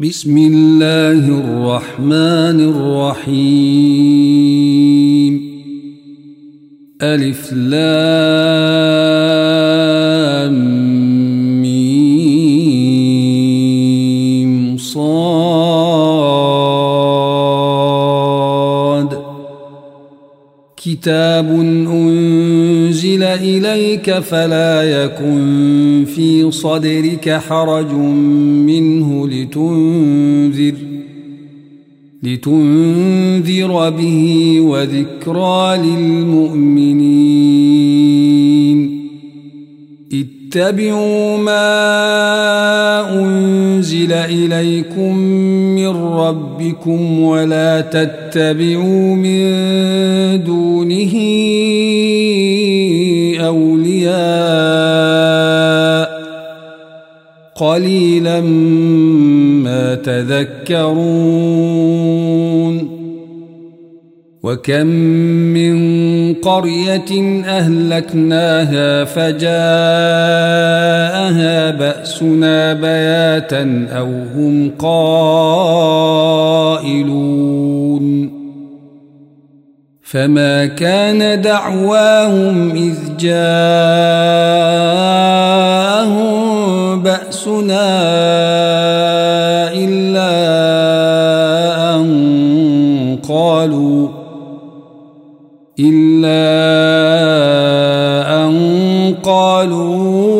بسم الله الرحمن الرحيم. ألف لام ميم صاد. كتاب أنزل إليك فلا يكن صدرك حرج منه لتنذر لتنذر به وذكرى للمؤمنين اتبعوا ما أنزل إليكم من ربكم ولا تتبعوا من دونه قليلا ما تذكرون وكم من قرية أهلكناها فجاءها بأسنا بياتا أو هم قائلون فما كان دعواهم إذ جاءهم بأسنا إلا أن قالوا إلا أن قالوا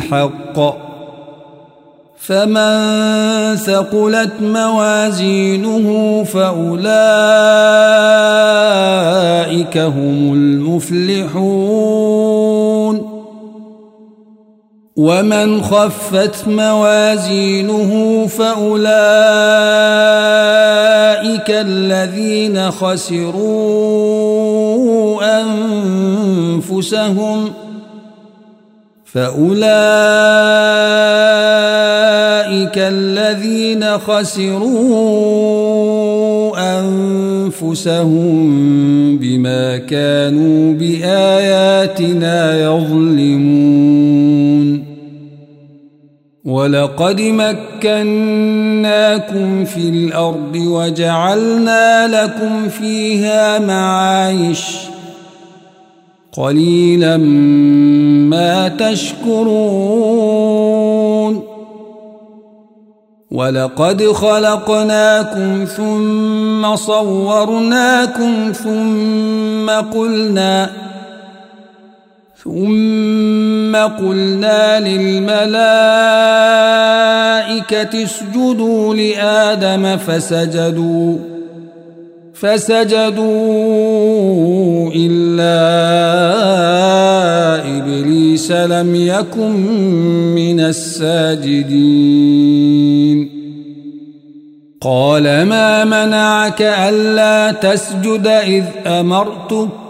الحق فمن ثقلت موازينه فأولئك هم المفلحون ومن خفت موازينه فأولئك الذين خسروا أنفسهم فأولئك الذين خسروا أنفسهم بما كانوا بآياتنا يظلمون ولقد مكناكم في الأرض وجعلنا لكم فيها معايش قليلا ما تشكرون. ولقد خلقناكم ثم صورناكم ثم قلنا ثم قلنا للملائكة اسجدوا لآدم فسجدوا. فسجدوا إلا إبليس لم يكن من الساجدين. قال ما منعك ألا تسجد إذ أمرتك؟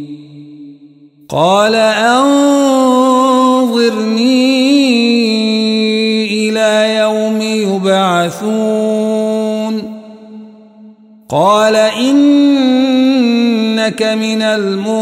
قال أنظرني إلى يوم يبعثون. قال إنك من المنظرين.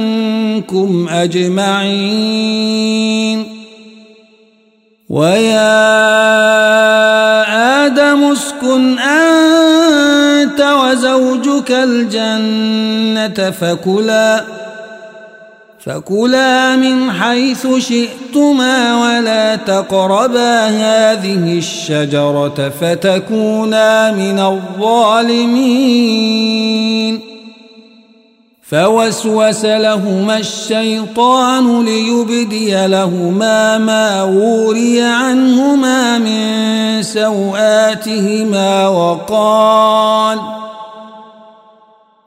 منكم أجمعين. ويا آدم اسكن أنت وزوجك الجنة فكلا فكلا من حيث شئتما ولا تقربا هذه الشجرة فتكونا من الظالمين. فوسوس لهما الشيطان ليبدي لهما ما وري عنهما من سوآتهما وقال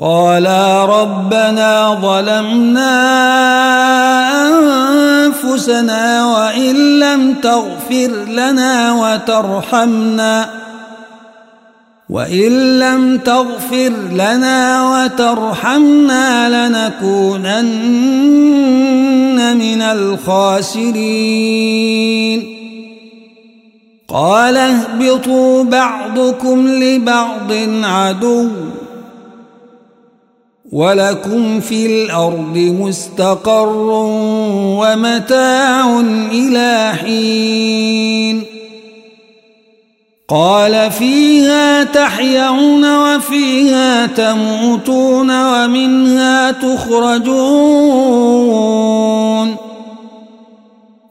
قالا ربنا ظلمنا أنفسنا وإن لم تغفر لنا وترحمنا وإن لم تغفر لنا وترحمنا لنكونن من الخاسرين. قال اهبطوا بعضكم لبعض عدو. ولكم في الأرض مستقر ومتاع إلى حين قال فيها تحيون وفيها تموتون ومنها تخرجون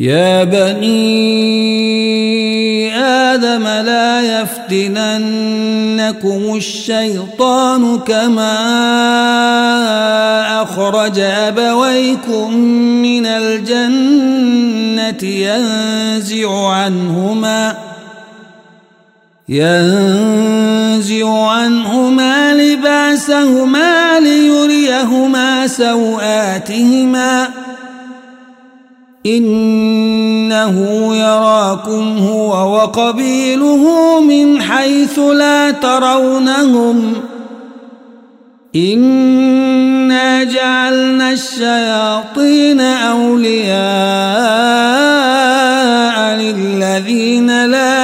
يا بني آدم لا يفتننكم الشيطان كما أخرج أبويكم من الجنة ينزع عنهما ينزع عنهما لباسهما ليريهما سوآتهما إنه يراكم هو وقبيله من حيث لا ترونهم. إنا جعلنا الشياطين أولياء للذين لا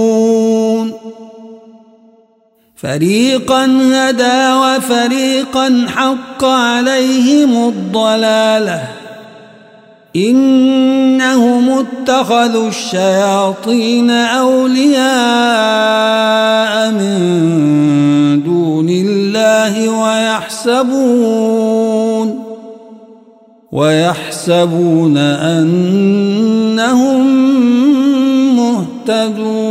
فريقا هدى وفريقا حق عليهم الضلاله إنهم اتخذوا الشياطين أولياء من دون الله ويحسبون ويحسبون أنهم مهتدون.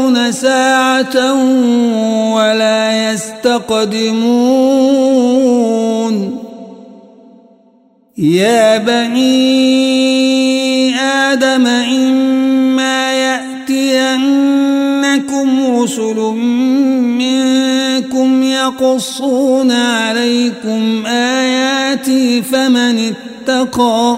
ساعة ولا يستقدمون. يا بني آدم إما يأتينكم رسل منكم يقصون عليكم آياتي فمن اتقى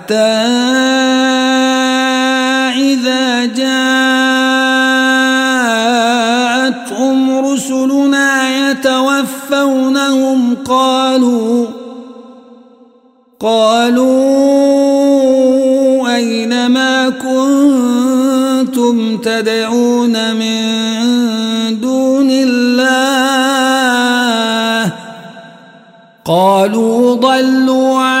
إذا جاءتهم رسلنا يتوفونهم قالوا قالوا أين ما كنتم تدعون من دون الله؟ قالوا ضلوا عنا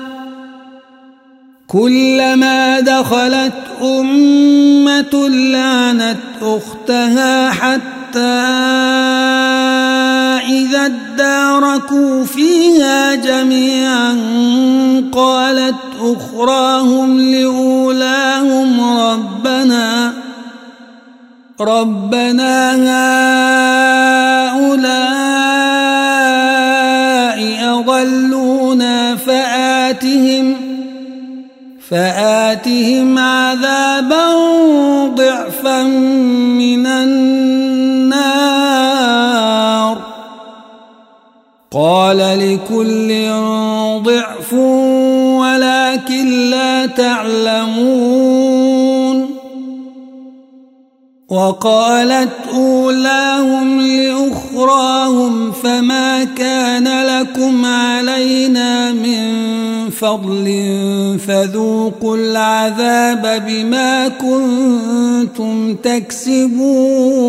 كلما دخلت أمة لعنت أختها حتى إذا اداركوا فيها جميعا قالت أخراهم لأولاهم ربنا ربنا هؤلاء أضلونا فآتهم عذابا ضعفا من النار. قال لكل ضعف ولكن لا تعلمون. وقالت أولاهم لأخراهم فما كان لكم علينا من فضل فذوقوا العذاب بما كنتم تكسبون.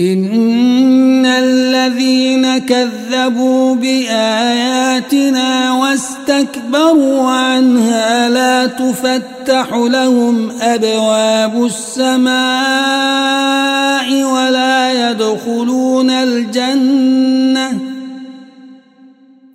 إن الذين كذبوا بآياتنا واستكبروا عنها لا تفتح لهم أبواب السماء ولا يدخلون الجنة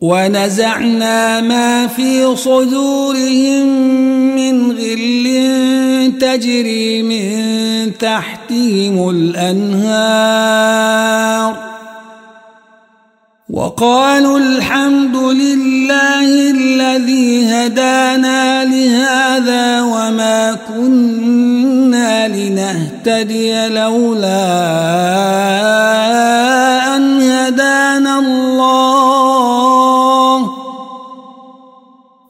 ونزعنا ما في صدورهم من غل تجري من تحتهم الأنهار. وقالوا الحمد لله الذي هدانا لهذا وما كنا لنهتدي لولا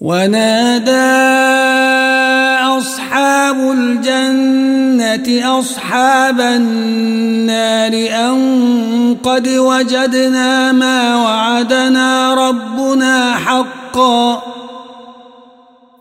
ونادى أصحاب الجنة أصحاب النار أن قد وجدنا ما وعدنا ربنا حقا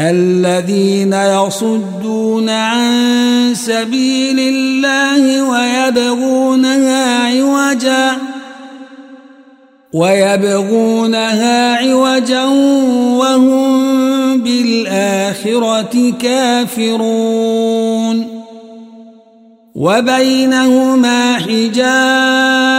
الذين يصدون عن سبيل الله ويبغونها عوجا ويبغونها عوجا وهم بالآخرة كافرون. وبينهما حجاب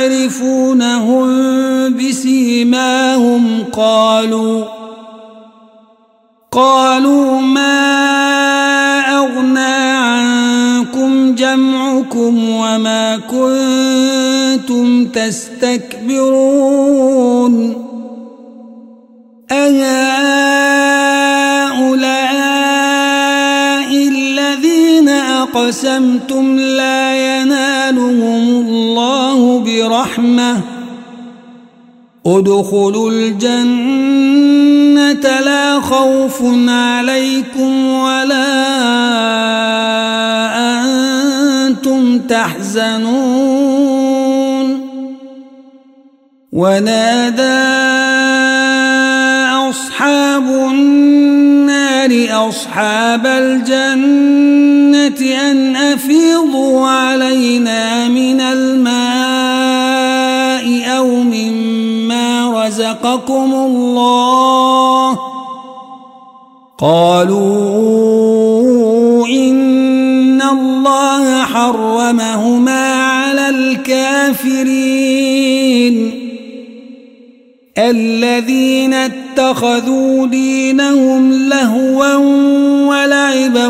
يعرفونهم بسيماهم قالوا قالوا ما أغنى عنكم جمعكم وما كنتم تستكبرون؟ أهؤلاء أقسمتم لا ينالهم الله برحمة. ادخلوا الجنة لا خوف عليكم ولا أنتم تحزنون. ونادى أصحاب النار أصحاب الجنة أن أفيضوا علينا من الماء أو مما رزقكم الله. قالوا إن الله حرمهما على الكافرين. الذين اتخذوا دينهم لهوا ولعبا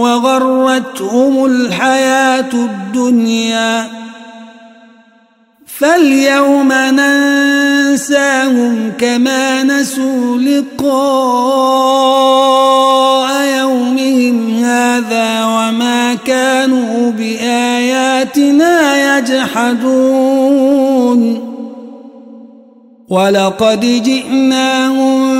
وغرتهم الحياة الدنيا. فاليوم ننساهم كما نسوا لقاء يومهم هذا وما كانوا بآياتنا يجحدون. ولقد جئناهم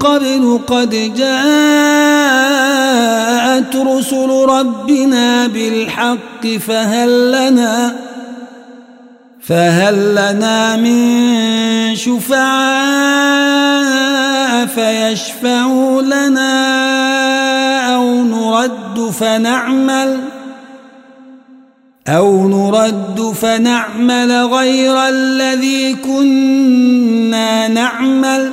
قبل قد جاءت رسل ربنا بالحق فهل لنا فهل لنا من شفعاء فيشفعوا لنا أو نرد فنعمل أو نرد فنعمل غير الذي كنا نعمل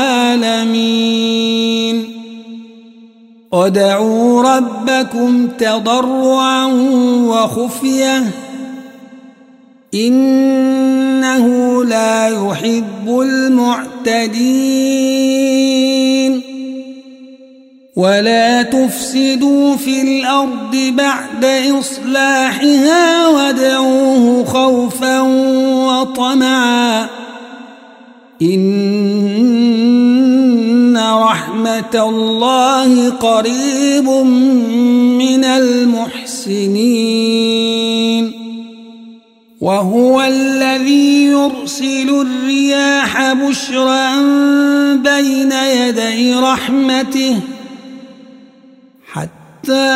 ودعوا ربكم تضرعا وخفية إنه لا يحب المعتدين ولا تفسدوا في الأرض بعد إصلاحها وادعوه خوفا وطمعا رحمة الله قريب من المحسنين. وهو الذي يرسل الرياح بشرا بين يدي رحمته حتى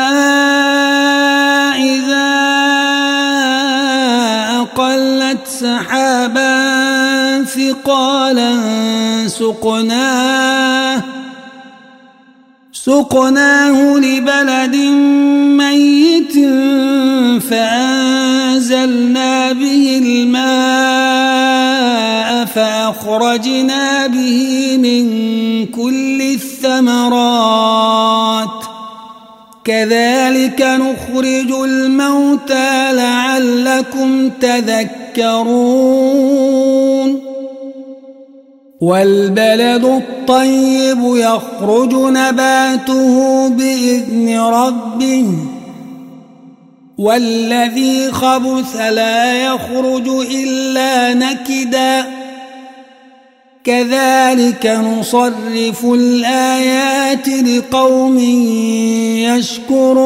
إذا أقلت سحابا ثقالا سقناه سقناه لبلد ميت فأنزلنا به الماء فأخرجنا به من كل الثمرات. كذلك نخرج الموتى لعلكم تذكرون. والبلد الطيب يخرج نباته بإذن ربه والذي خبث لا يخرج إلا نكدا. كذلك نصرف الآيات لقوم يشكرون.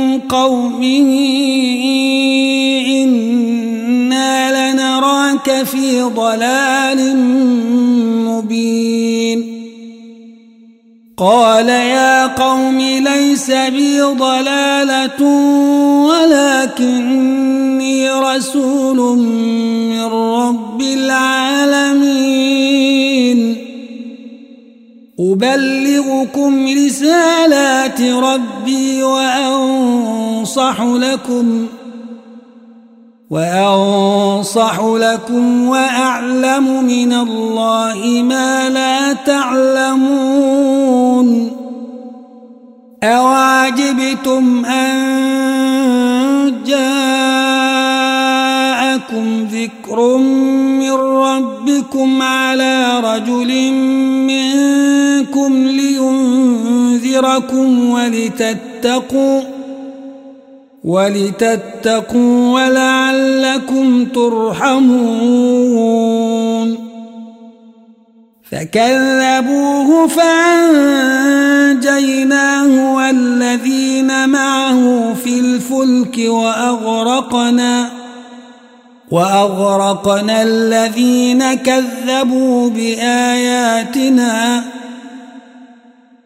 قومه إنا لنراك في ضلال مبين. قال يا قوم ليس بي ضلالة ولكني رسول من رب العالمين. أبلغكم رسالات ربي وأنصح لكم وأنصح لكم وأعلم من الله ما لا تعلمون أواجبتم أن جاءكم ذكر من ربكم على رجل منكم لينذركم ولتتقوا ولتتقوا ولعلكم ترحمون فكذبوه فأنجيناه والذين معه في الفلك وأغرقنا وأغرقنا الذين كذبوا بآياتنا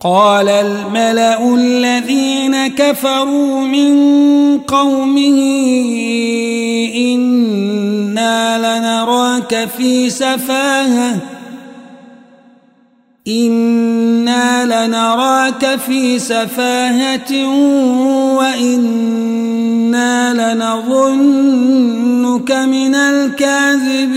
قال الملأ الذين كفروا من قومه إنا لنراك في سفاهة. إنا لنراك في سفاهة وإنا لنظنك من الكاذبين.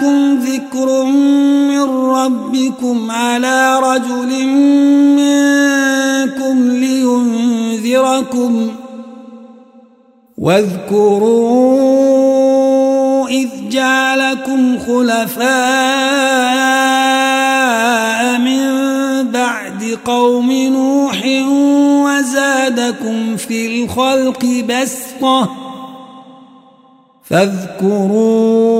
جاءكم ذكر من ربكم على رجل منكم لينذركم واذكروا إذ جعلكم خلفاء من بعد قوم نوح وزادكم في الخلق بسطة فاذكروا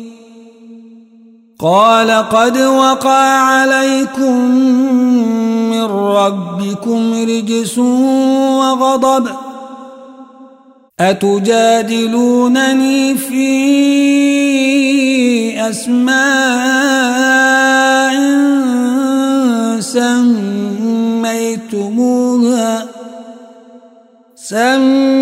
قال قد وقع عليكم من ربكم رجس وغضب أتجادلونني في أسماء سميتموها سميتموها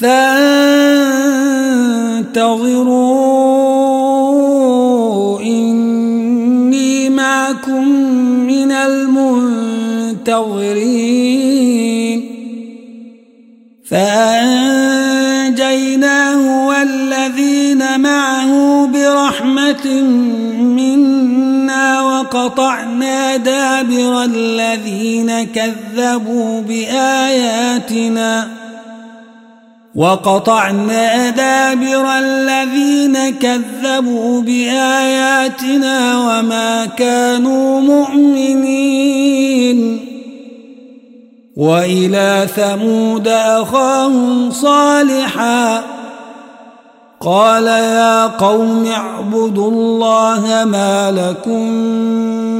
فانتظروا إني معكم من المنتظرين. فأنجيناه والذين معه برحمة منا وقطعنا دابر الذين كذبوا بآياتنا. وقطعنا دابر الذين كذبوا بآياتنا وما كانوا مؤمنين. وإلى ثمود أخاهم صالحا. قال يا قوم اعبدوا الله ما لكم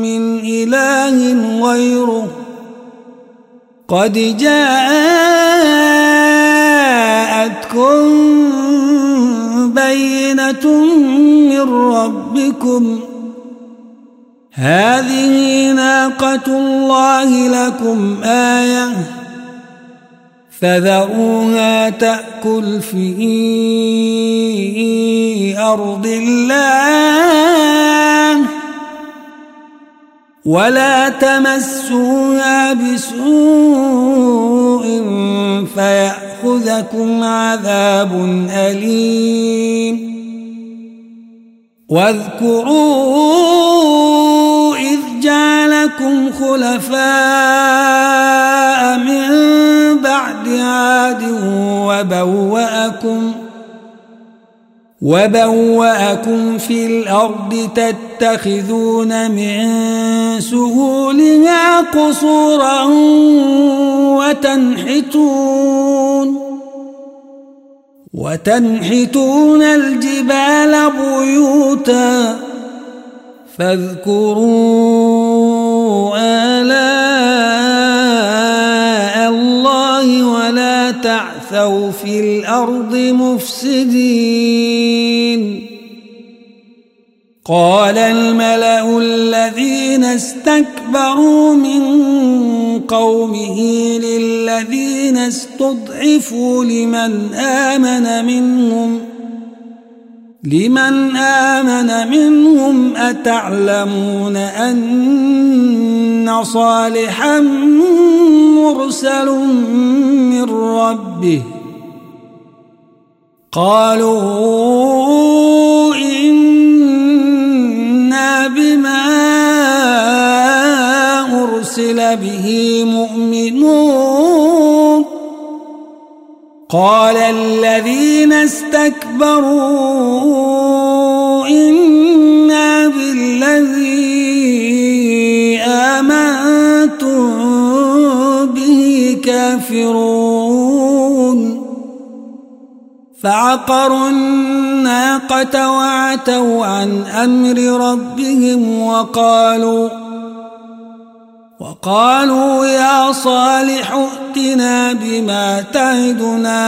من إله غيره. قد جاءتكم بينة من ربكم. هذه ناقة الله لكم آية فذروها تأكل في أرض الله. ولا تمسوها بسوء فيأخذكم عذاب أليم. واذكروا إذ جعلكم خلفاء من بعد عاد وبوأكم وبوأكم في الأرض تتخذون من سهولها قصورا وتنحتون وتنحتون الجبال بيوتا فاذكروا آلاء ولا تعثوا في الأرض مفسدين. قال الملأ الذين استكبروا من قومه للذين استضعفوا لمن آمن منهم لمن آمن منهم أتعلمون أن صالحا مرسل من ربه؟ قالوا وقال الذين استكبروا إنا بالذي آمنتم به كافرون. فعقروا الناقة وعتوا عن أمر ربهم وقالوا وقالوا يا صالح ائتنا بما تعدنا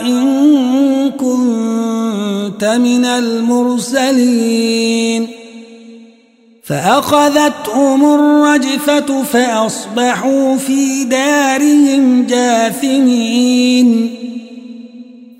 إن كنت من المرسلين. فأخذتهم الرجفة فأصبحوا في دارهم جاثمين.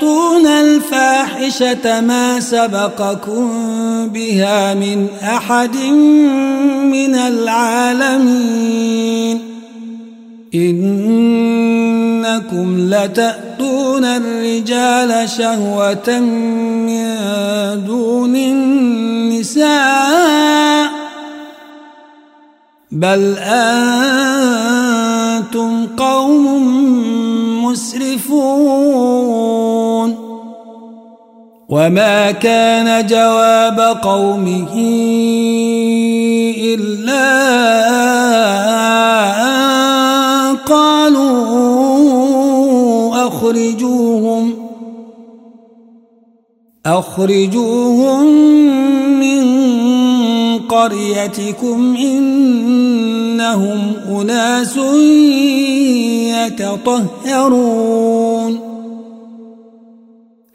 أتأتون الفاحشة ما سبقكم بها من أحد من العالمين. إنكم لتأتون الرجال شهوة من دون النساء. بل أنتم قوم مسرفون. وما كان جواب قومه إلا أن قالوا أخرجوهم أخرجوهم من قريتكم إنهم أناس يتطهرون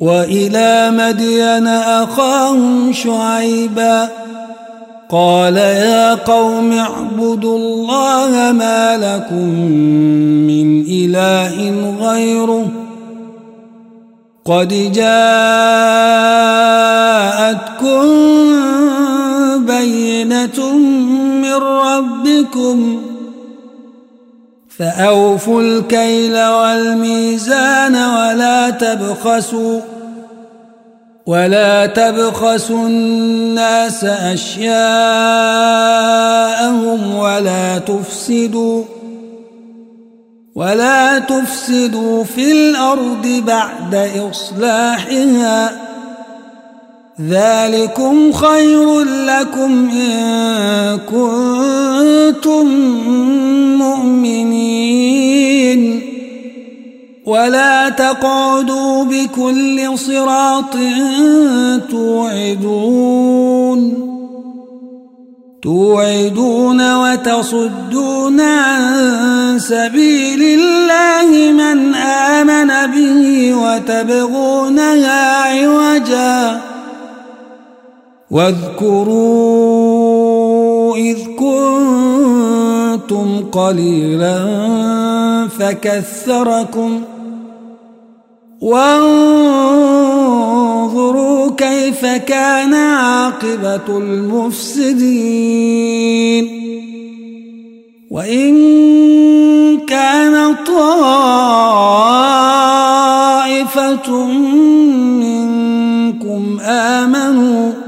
وإلى مدين أخاهم شعيبا قال يا قوم اعبدوا الله ما لكم من إله غيره قد جاءتكم بينة من ربكم فأوفوا الكيل والميزان ولا تبخسوا ولا تبخسوا الناس أشياءهم ولا تفسدوا ولا تفسدوا في الأرض بعد إصلاحها ذلكم خير لكم إن كنتم مؤمنين. ولا تقعدوا بكل صراط توعدون. توعدون وتصدون عن سبيل الله من آمن به وتبغونها عوجاً. واذكروا إذ كنتم قليلا فكثركم وانظروا كيف كان عاقبة المفسدين وإن كان طائفة منكم آمنوا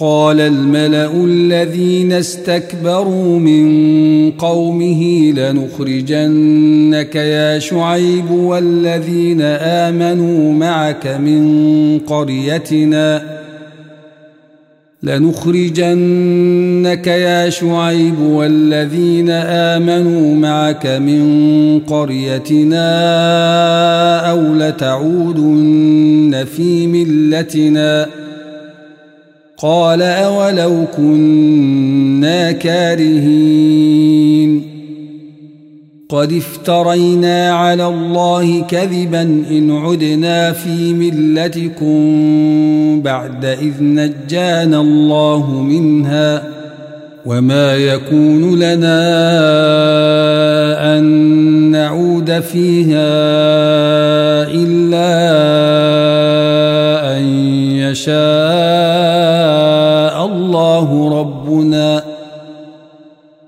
قال الملأ الذين استكبروا من قومه لنخرجنك يا شعيب والذين آمنوا معك من قريتنا لنخرجنك يا شعيب والذين آمنوا معك من قريتنا أو لتعودن في ملتنا قال أولو كنا كارهين. قد افترينا على الله كذبا إن عدنا في ملتكم بعد إذ نجانا الله منها وما يكون لنا أن نعود فيها إلا أن يشاء.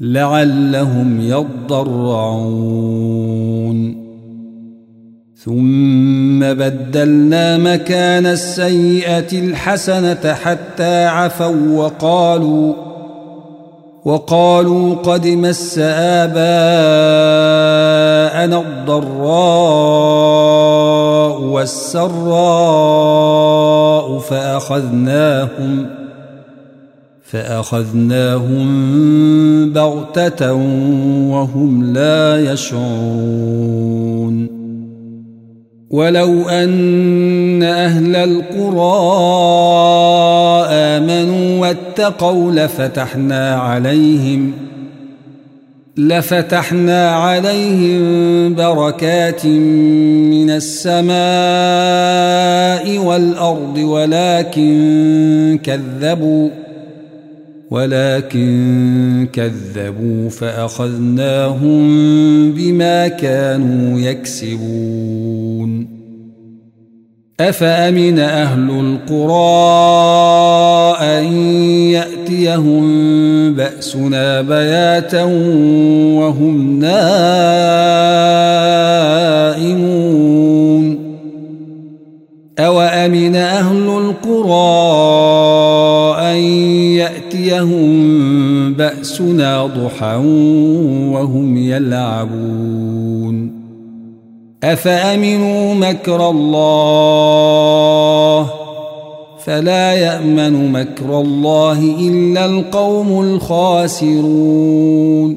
لعلهم يضرعون. ثم بدلنا مكان السيئة الحسنة حتى عفوا وقالوا وقالوا قد مس آباءنا الضراء والسراء فأخذناهم ۖ فأخذناهم بغتة وهم لا يشعرون. ولو أن أهل القرى آمنوا واتقوا لفتحنا عليهم لفتحنا عليهم بركات من السماء والأرض ولكن كذبوا. ولكن كذبوا فأخذناهم بما كانوا يكسبون. أفأمن أهل القرى أن يأتيهم بأسنا بياتا وهم نائمون؟ أوأمن أهل القرى باسنا ضحى وهم يلعبون. أفأمنوا مكر الله؟ فلا يأمن مكر الله إلا القوم الخاسرون.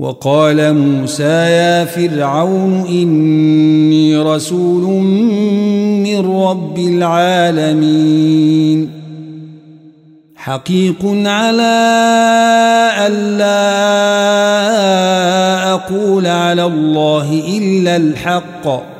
وقال موسى يا فرعون إني رسول من رب العالمين. حقيق على الا أقول على الله إلا الحق.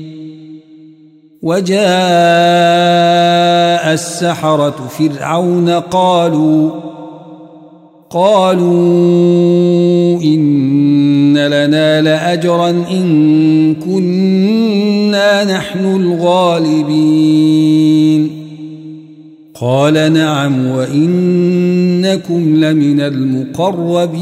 وجاء السحرة فرعون قالوا قالوا إن لنا لأجرا إن كنا نحن الغالبين. قال نعم وإنكم لمن المقربين.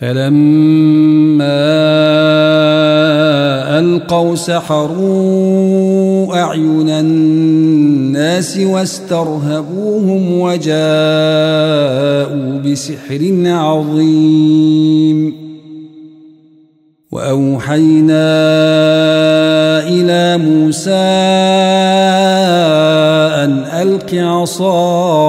فلما ألقوا سحروا أعين الناس واسترهبوهم وجاءوا بسحر عظيم. وأوحينا إلى موسى أن ألق عصاك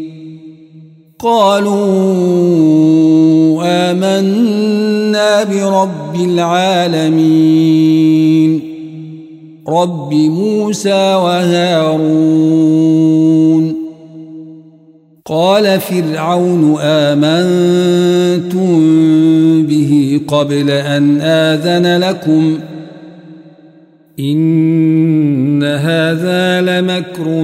قالوا آمنا برب العالمين. رب موسى وهارون. قال فرعون آمنتم به قبل أن آذن لكم. إن هذا لمكر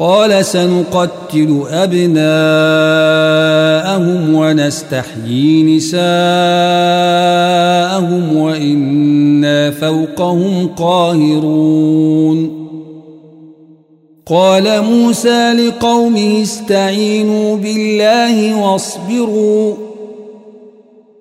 قال سنقتل أبناءهم ونستحيي نساءهم وإنا فوقهم قاهرون. قال موسى لقومه استعينوا بالله واصبروا.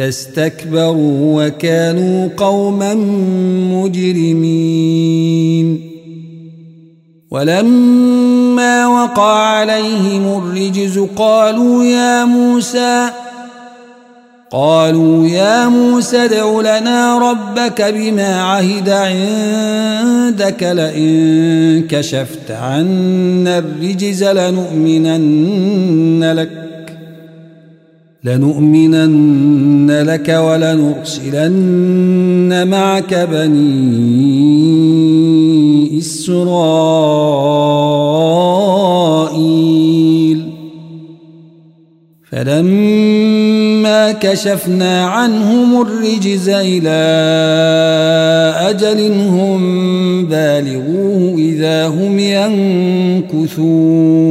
فاستكبروا وكانوا قوما مجرمين. ولما وقع عليهم الرجز قالوا يا موسى قالوا يا موسى ادع لنا ربك بما عهد عندك لئن كشفت عنا الرجز لنؤمنن لك. لنؤمنن لك ولنرسلن معك بني إسرائيل. فلما كشفنا عنهم الرجز إلى أجل هم بالغوه إذا هم ينكثون.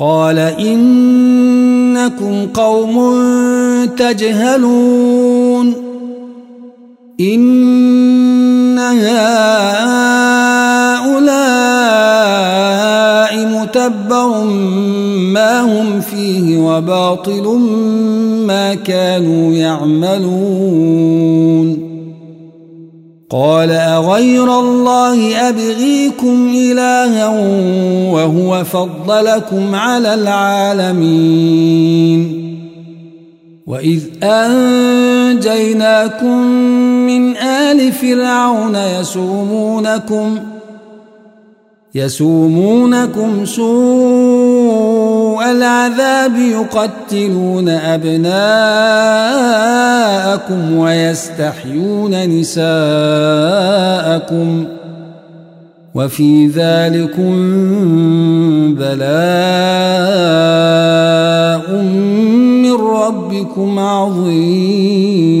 قال إنكم قوم تجهلون إن هؤلاء متبر ما هم فيه وباطل ما كانوا يعملون قال أغير الله أبغيكم إلها وهو فضلكم على العالمين. وإذ أنجيناكم من آل فرعون يسومونكم يسومونكم سوء العذاب يقتلون أبناءكم ويستحيون نساءكم وفي ذلكم بلاء من ربكم عظيم.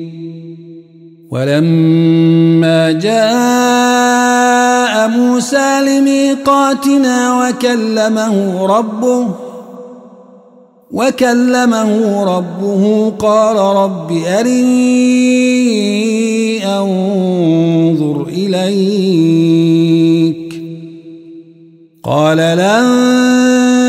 ولما جاء موسى لميقاتنا وكلمه ربه وكلمه ربه قال رب أرني أنظر إليك. قال لن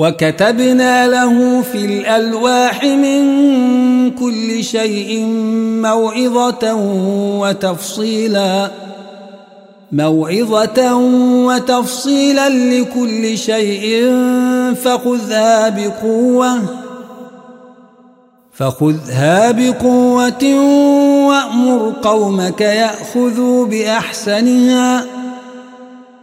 وكتبنا له في الألواح من كل شيء موعظة وتفصيلاً موعظة وتفصيلا لكل شيء فخذها بقوة فخذها بقوة وأمر قومك يأخذوا بأحسنها.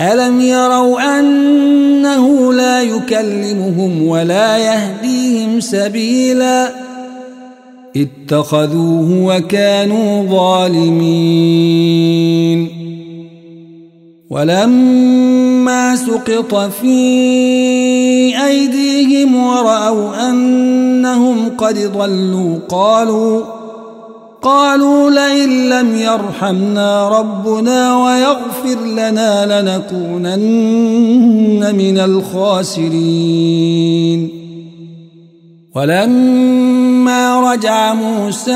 ألم يروا أنه لا يكلمهم ولا يهديهم سبيلا اتخذوه وكانوا ظالمين ولما سقط في أيديهم ورأوا أنهم قد ضلوا قالوا قالوا لئن لم يرحمنا ربنا ويغفر لنا لنكونن من الخاسرين ولما رجع موسى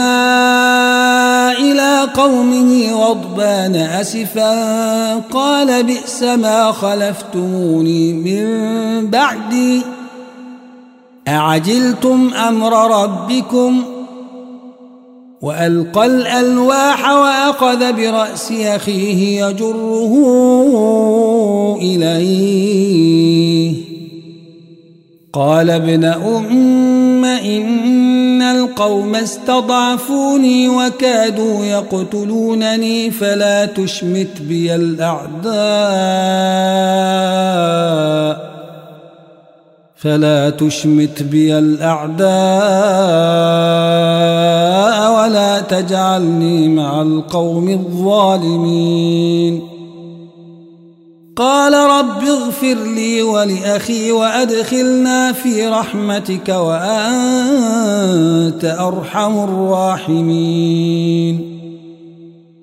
إلى قومه غضبان أسفا قال بئس ما خلفتموني من بعدي أعجلتم أمر ربكم ؟ وألقى الألواح وأخذ برأس أخيه يجره إليه. قال ابن أم إن القوم استضعفوني وكادوا يقتلونني فلا تشمت بي الأعداء. فلا تشمت بي الأعداء ولا تجعلني مع القوم الظالمين. قال رب اغفر لي ولأخي وأدخلنا في رحمتك وأنت أرحم الراحمين.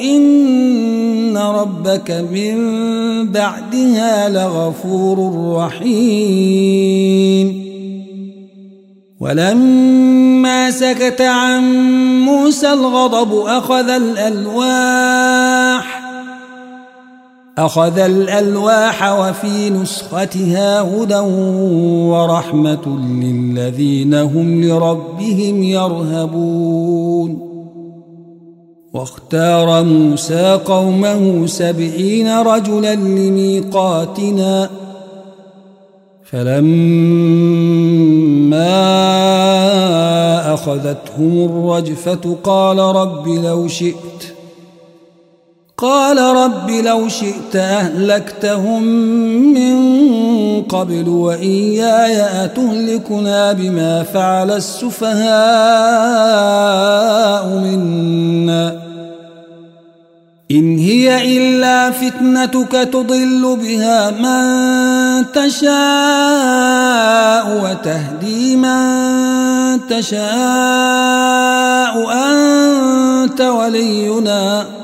إن ربك من بعدها لغفور رحيم ولما سكت عن موسى الغضب أخذ الألواح أخذ الألواح وفي نسختها هدى ورحمة للذين هم لربهم يرهبون واختار موسى قومه سبعين رجلا لميقاتنا. فلما أخذتهم الرجفة قال رب لو شئت قال رب لو شئت أهلكتهم من قبل وإياي أتهلكنا بما فعل السفهاء منا. إن هي إلا فتنتك تضل بها من تشاء وتهدي من تشاء. أنت ولينا.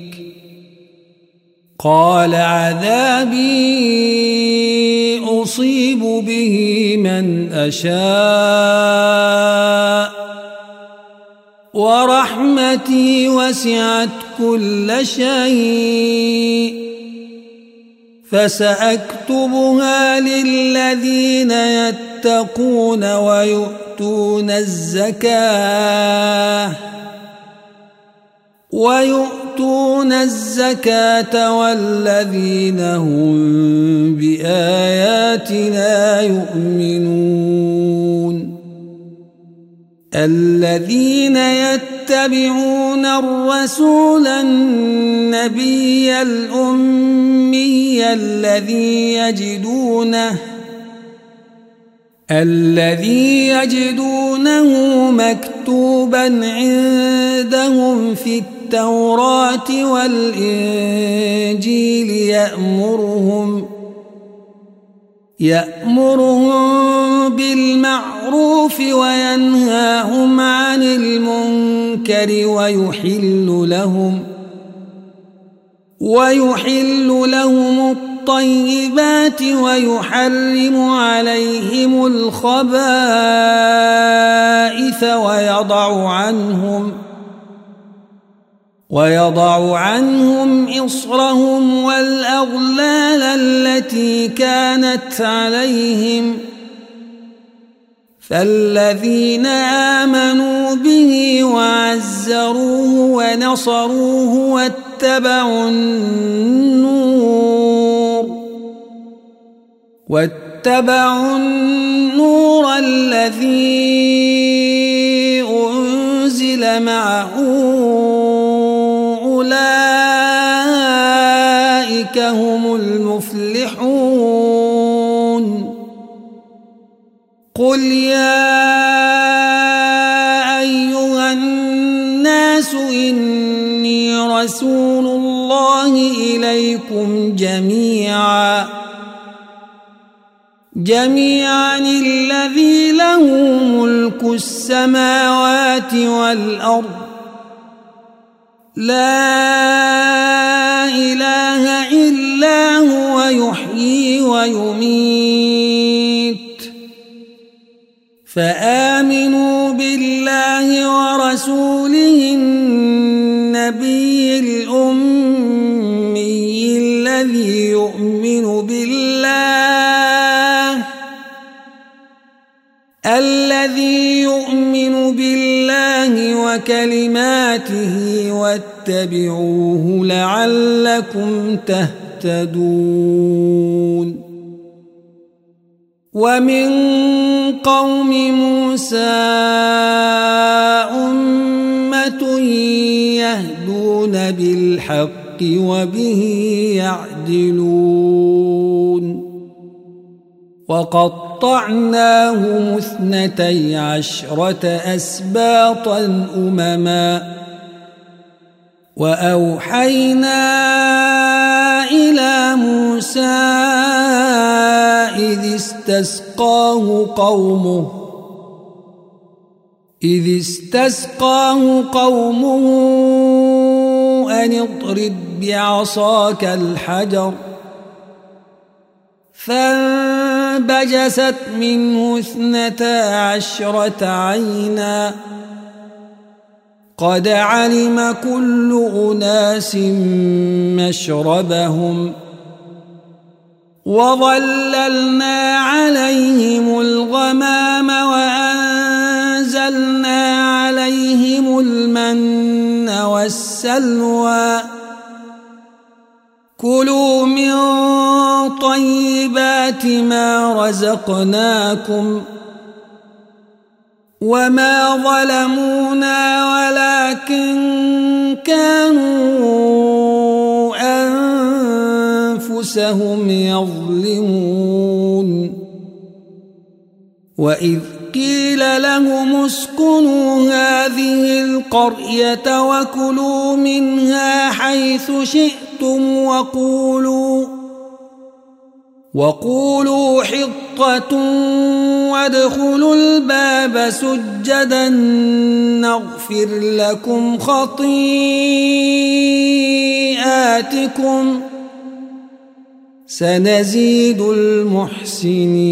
قال عذابي أصيب به من أشاء. ورحمتي وسعت كل شيء. فسأكتبها للذين يتقون ويؤتون الزكاة. ويؤتون الزكاة والذين هم بآياتنا يؤمنون. الذين يتبعون الرسول النبي الأمي الذي يجدونه الذي يجدونه مكتوبا عندهم في التوراة والإنجيل يأمرهم يأمرهم بالمعروف وينهاهم عن المنكر ويحل لهم ويحل لهم الطيبات ويحرم عليهم الخبائث ويضع عنهم ويضع عنهم إصرهم والأغلال التي كانت عليهم فالذين آمنوا به وعزروه ونصروه واتبعوا النور واتبعوا النور الذي أنزل معه رسول الله إليكم جميعا. جميعا الذي له ملك السماوات والأرض. لا إله إلا هو يحيي ويميت. فآمنوا بالله ورسوله النبي الذي يؤمن بالله. الذي يؤمن بالله وكلماته واتبعوه لعلكم تهتدون. ومن قوم موسى أمة يهدون بالحق وبه يعدلون وقطعناهم اثنتي عشرة أسباطا أمماً وأوحينا إلى موسى إذ استسقاه قومه إذ استسقاه قومه أن اضرب بعصاك الحجر. فانبجست منه اثنتا عشرة عيناً. قد علم كل أناس مشربهم. وظللنا عليهم الغمام وأنزلنا عليهم المن والسلوى. كلوا من طيبات ما رزقناكم ۖ وما ظلمونا ولكن كانوا أنفسهم يظلمون. وإذ قيل لهم اسكنوا هذه القرية وكلوا منها حيث شئتم وقولوا وقولوا حطة وادخلوا الباب سجدا نغفر لكم خطيئاتكم سنزيد المحسنين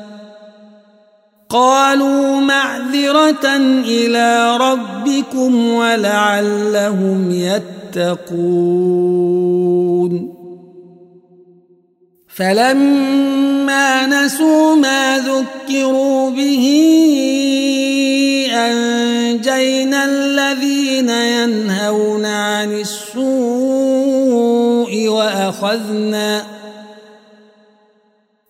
قالوا معذرة إلى ربكم ولعلهم يتقون. فلما نسوا ما ذكروا به أنجينا الذين ينهون عن السوء وأخذنا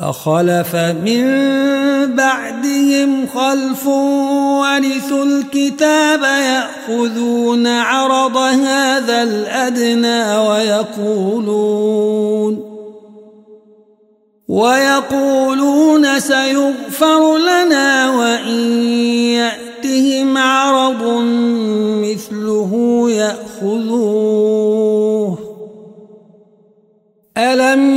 فخلف من بعدهم خلف ورثوا الكتاب يأخذون عرض هذا الأدنى ويقولون ويقولون سيغفر لنا وإن يأتهم عرض مثله يأخذوه. ألم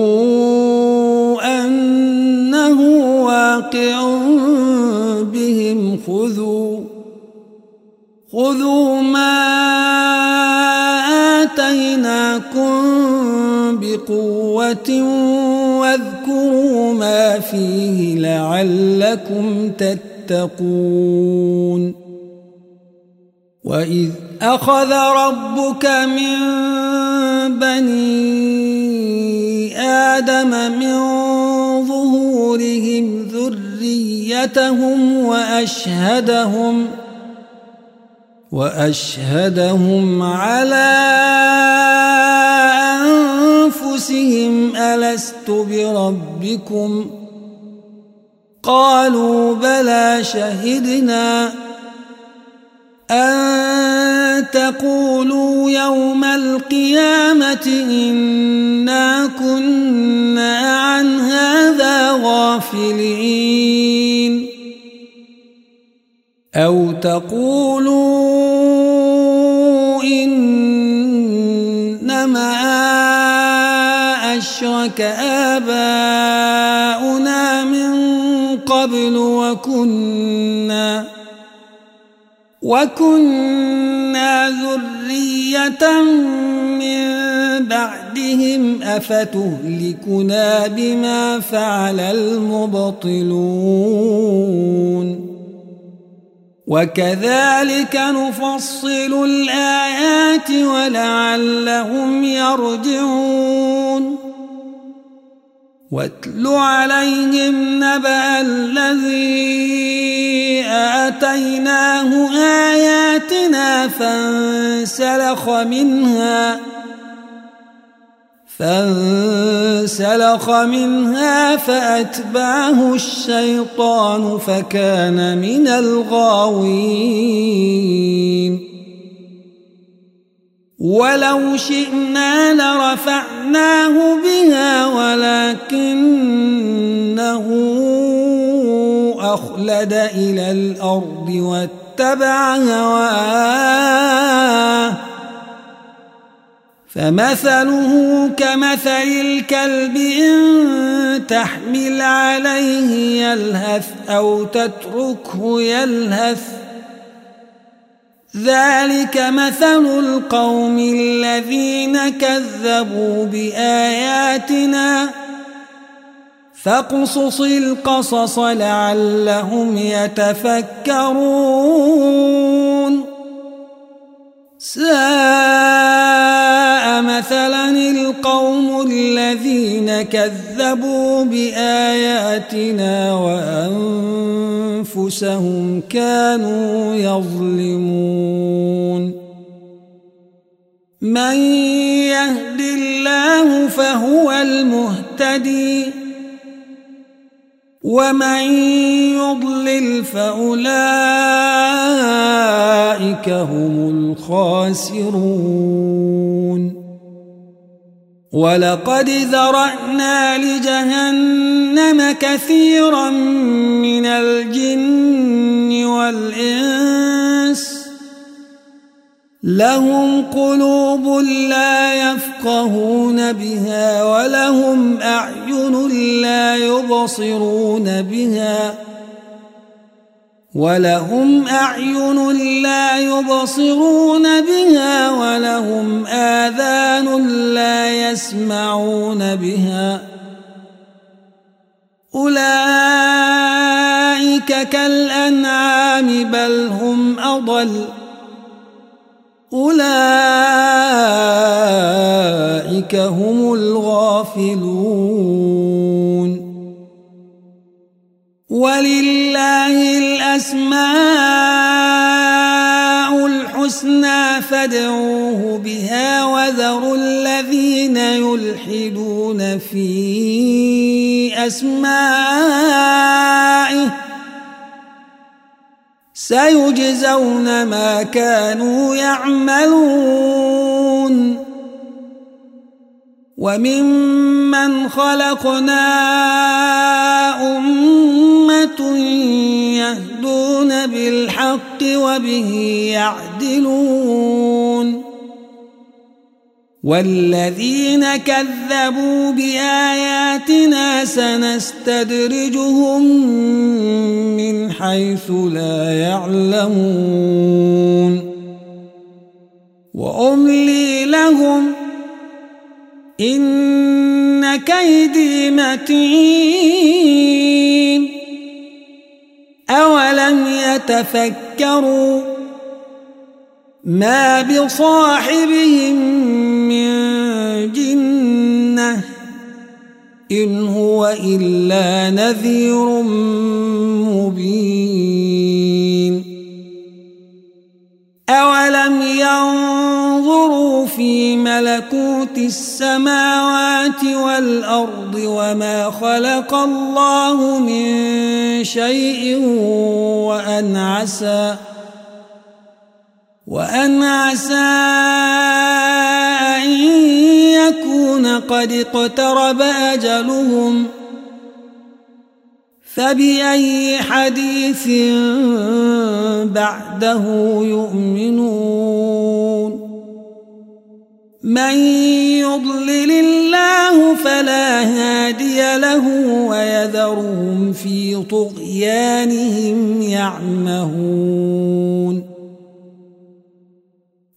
خذوا خذوا ما آتيناكم بقوة واذكروا ما فيه لعلكم تتقون. وإذ أخذ ربك من بني آدم من ظهورهم ذريتهم وأشهدهم وأشهدهم على أنفسهم ألست بربكم؟ قالوا بلى شهدنا. أن تقولوا يوم القيامة إنا كنا عن هذا غافلين. أو تقولوا إنما أشرك آباؤنا من قبل وكنا وكنا ذرية من بعدهم أفتهلكنا بما فعل المبطلون. وكذلك نفصل الآيات ولعلهم يرجعون. واتل عليهم نبأ الذي آتيناه آياتنا فانسلخ منها فانسلخ منها فأتبعه الشيطان فكان من الغاوين. ولو شئنا لرفعناه بها ولكنه أخلد إلى الأرض واتبع هواه. فمثله كمثل الكلب إن تحمل عليه يلهث أو تتركه يلهث. ذلك مثل القوم الذين كذبوا بآياتنا. فاقصص القصص لعلهم يتفكرون. ساء مثلا القوم الذين كذبوا بآياتنا وأنفسهم كانوا يظلمون. من يهد الله فهو المهتدي. ومن يضلل فأولئك هم الخاسرون ولقد ذرأنا لجهنم كثيرا من الجن لهم قلوب لا يفقهون بها ولهم أعين لا يبصرون بها ولهم أعين لا يبصرون بها ولهم آذان لا يسمعون بها أولئك كالأنعام بل هم أضل أولئك هم الغافلون. ولله الأسماء الحسنى فادعوه بها وذروا الذين يلحدون في أسمائه سيجزون ما كانوا يعملون. وممن خلقنا أمة يهدون بالحق وبه يعدلون. والذين كذبوا بآياتنا سنستدرجهم من حيث لا يعلمون. وأملي لهم إن كيدي متين. أولم يتفكروا ما بصاحبهم من جنة إن هو إلا نذير مبين. أو في ملكوت السماوات والأرض وما خلق الله من شيء وأن عسى وأن عسى يكون قد اقترب أجلهم ۖ فبأي حديث بعده يؤمنون؟ من يضلل الله فلا هادي له ويذرهم في طغيانهم يعمهون.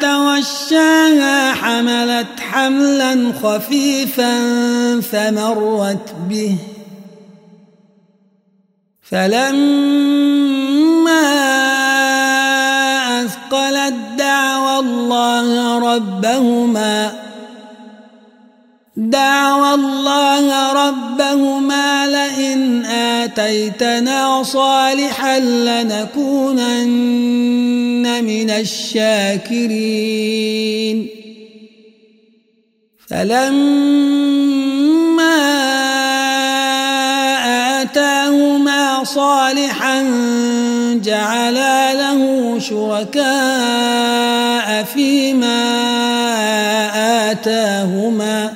توشاها حملت حملا خفيفا فمرت به. فلما أثقلت دعوى الله ربهما دعوى الله ربهما لئن آتيتنا صالحا لنكونن من الشاكرين. فلما آتاهما صالحا جعلا له شركاء فيما آتاهما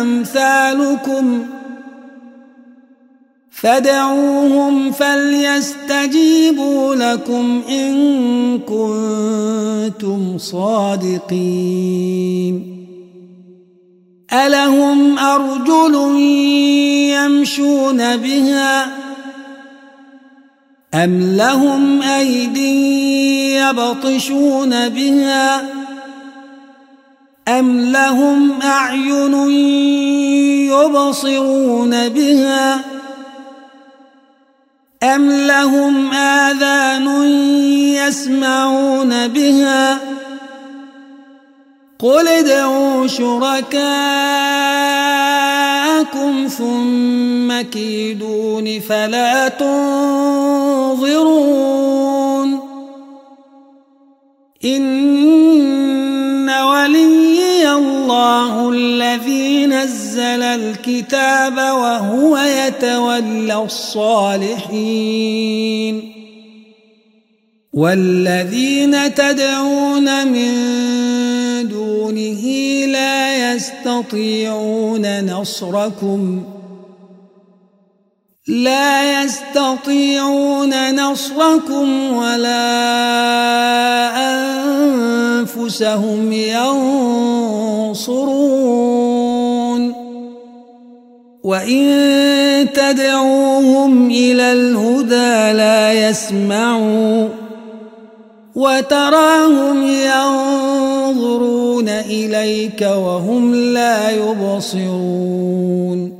أمثالكم فدعوهم فليستجيبوا لكم إن كنتم صادقين. ألهم أرجل يمشون بها أم لهم أيدي يبطشون بها أم لهم أعين يبصرون بها أم لهم آذان يسمعون بها قل ادعوا شركاءكم ثم كيدون فلا تنظرون إن ولي الله الذي نزل الكتاب وهو يتولى الصالحين. والذين تدعون من دونه لا يستطيعون نصركم. لا يستطيعون نصركم ولا أنفسهم ينصرون. وإن تدعوهم إلى الهدى لا يسمعوا وتراهم ينظرون إليك وهم لا يبصرون.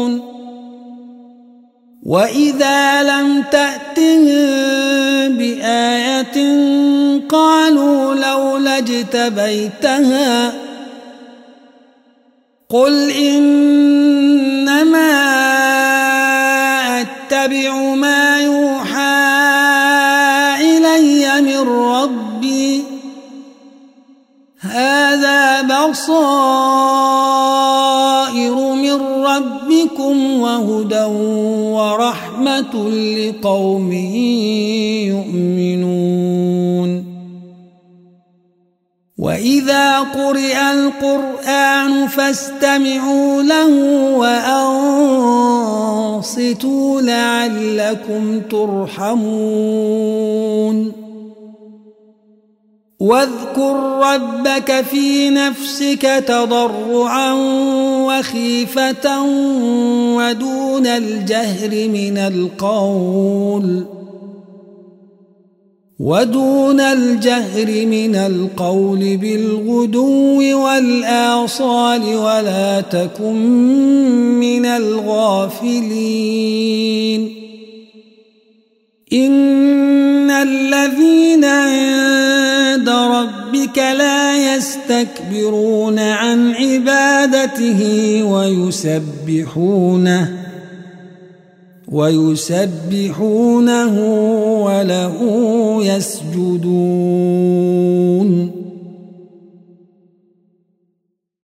وإذا لم تأتهم بآية قالوا لولا اجتبيتها قل إنما أتبع ما يوحى إلي من ربي هذا بصائر وهدى ورحمة لقوم يؤمنون وإذا قرئ القرآن فاستمعوا له وأنصتوا لعلكم ترحمون واذكر ربك في نفسك تضرعا وخيفة ودون الجهر من القول. ودون الجهر من القول بالغدو والآصال ولا تكن من الغافلين. إن الذين عند ربك لا يستكبرون عن عبادته ويسبحونه ويسبحونه وله يسجدون.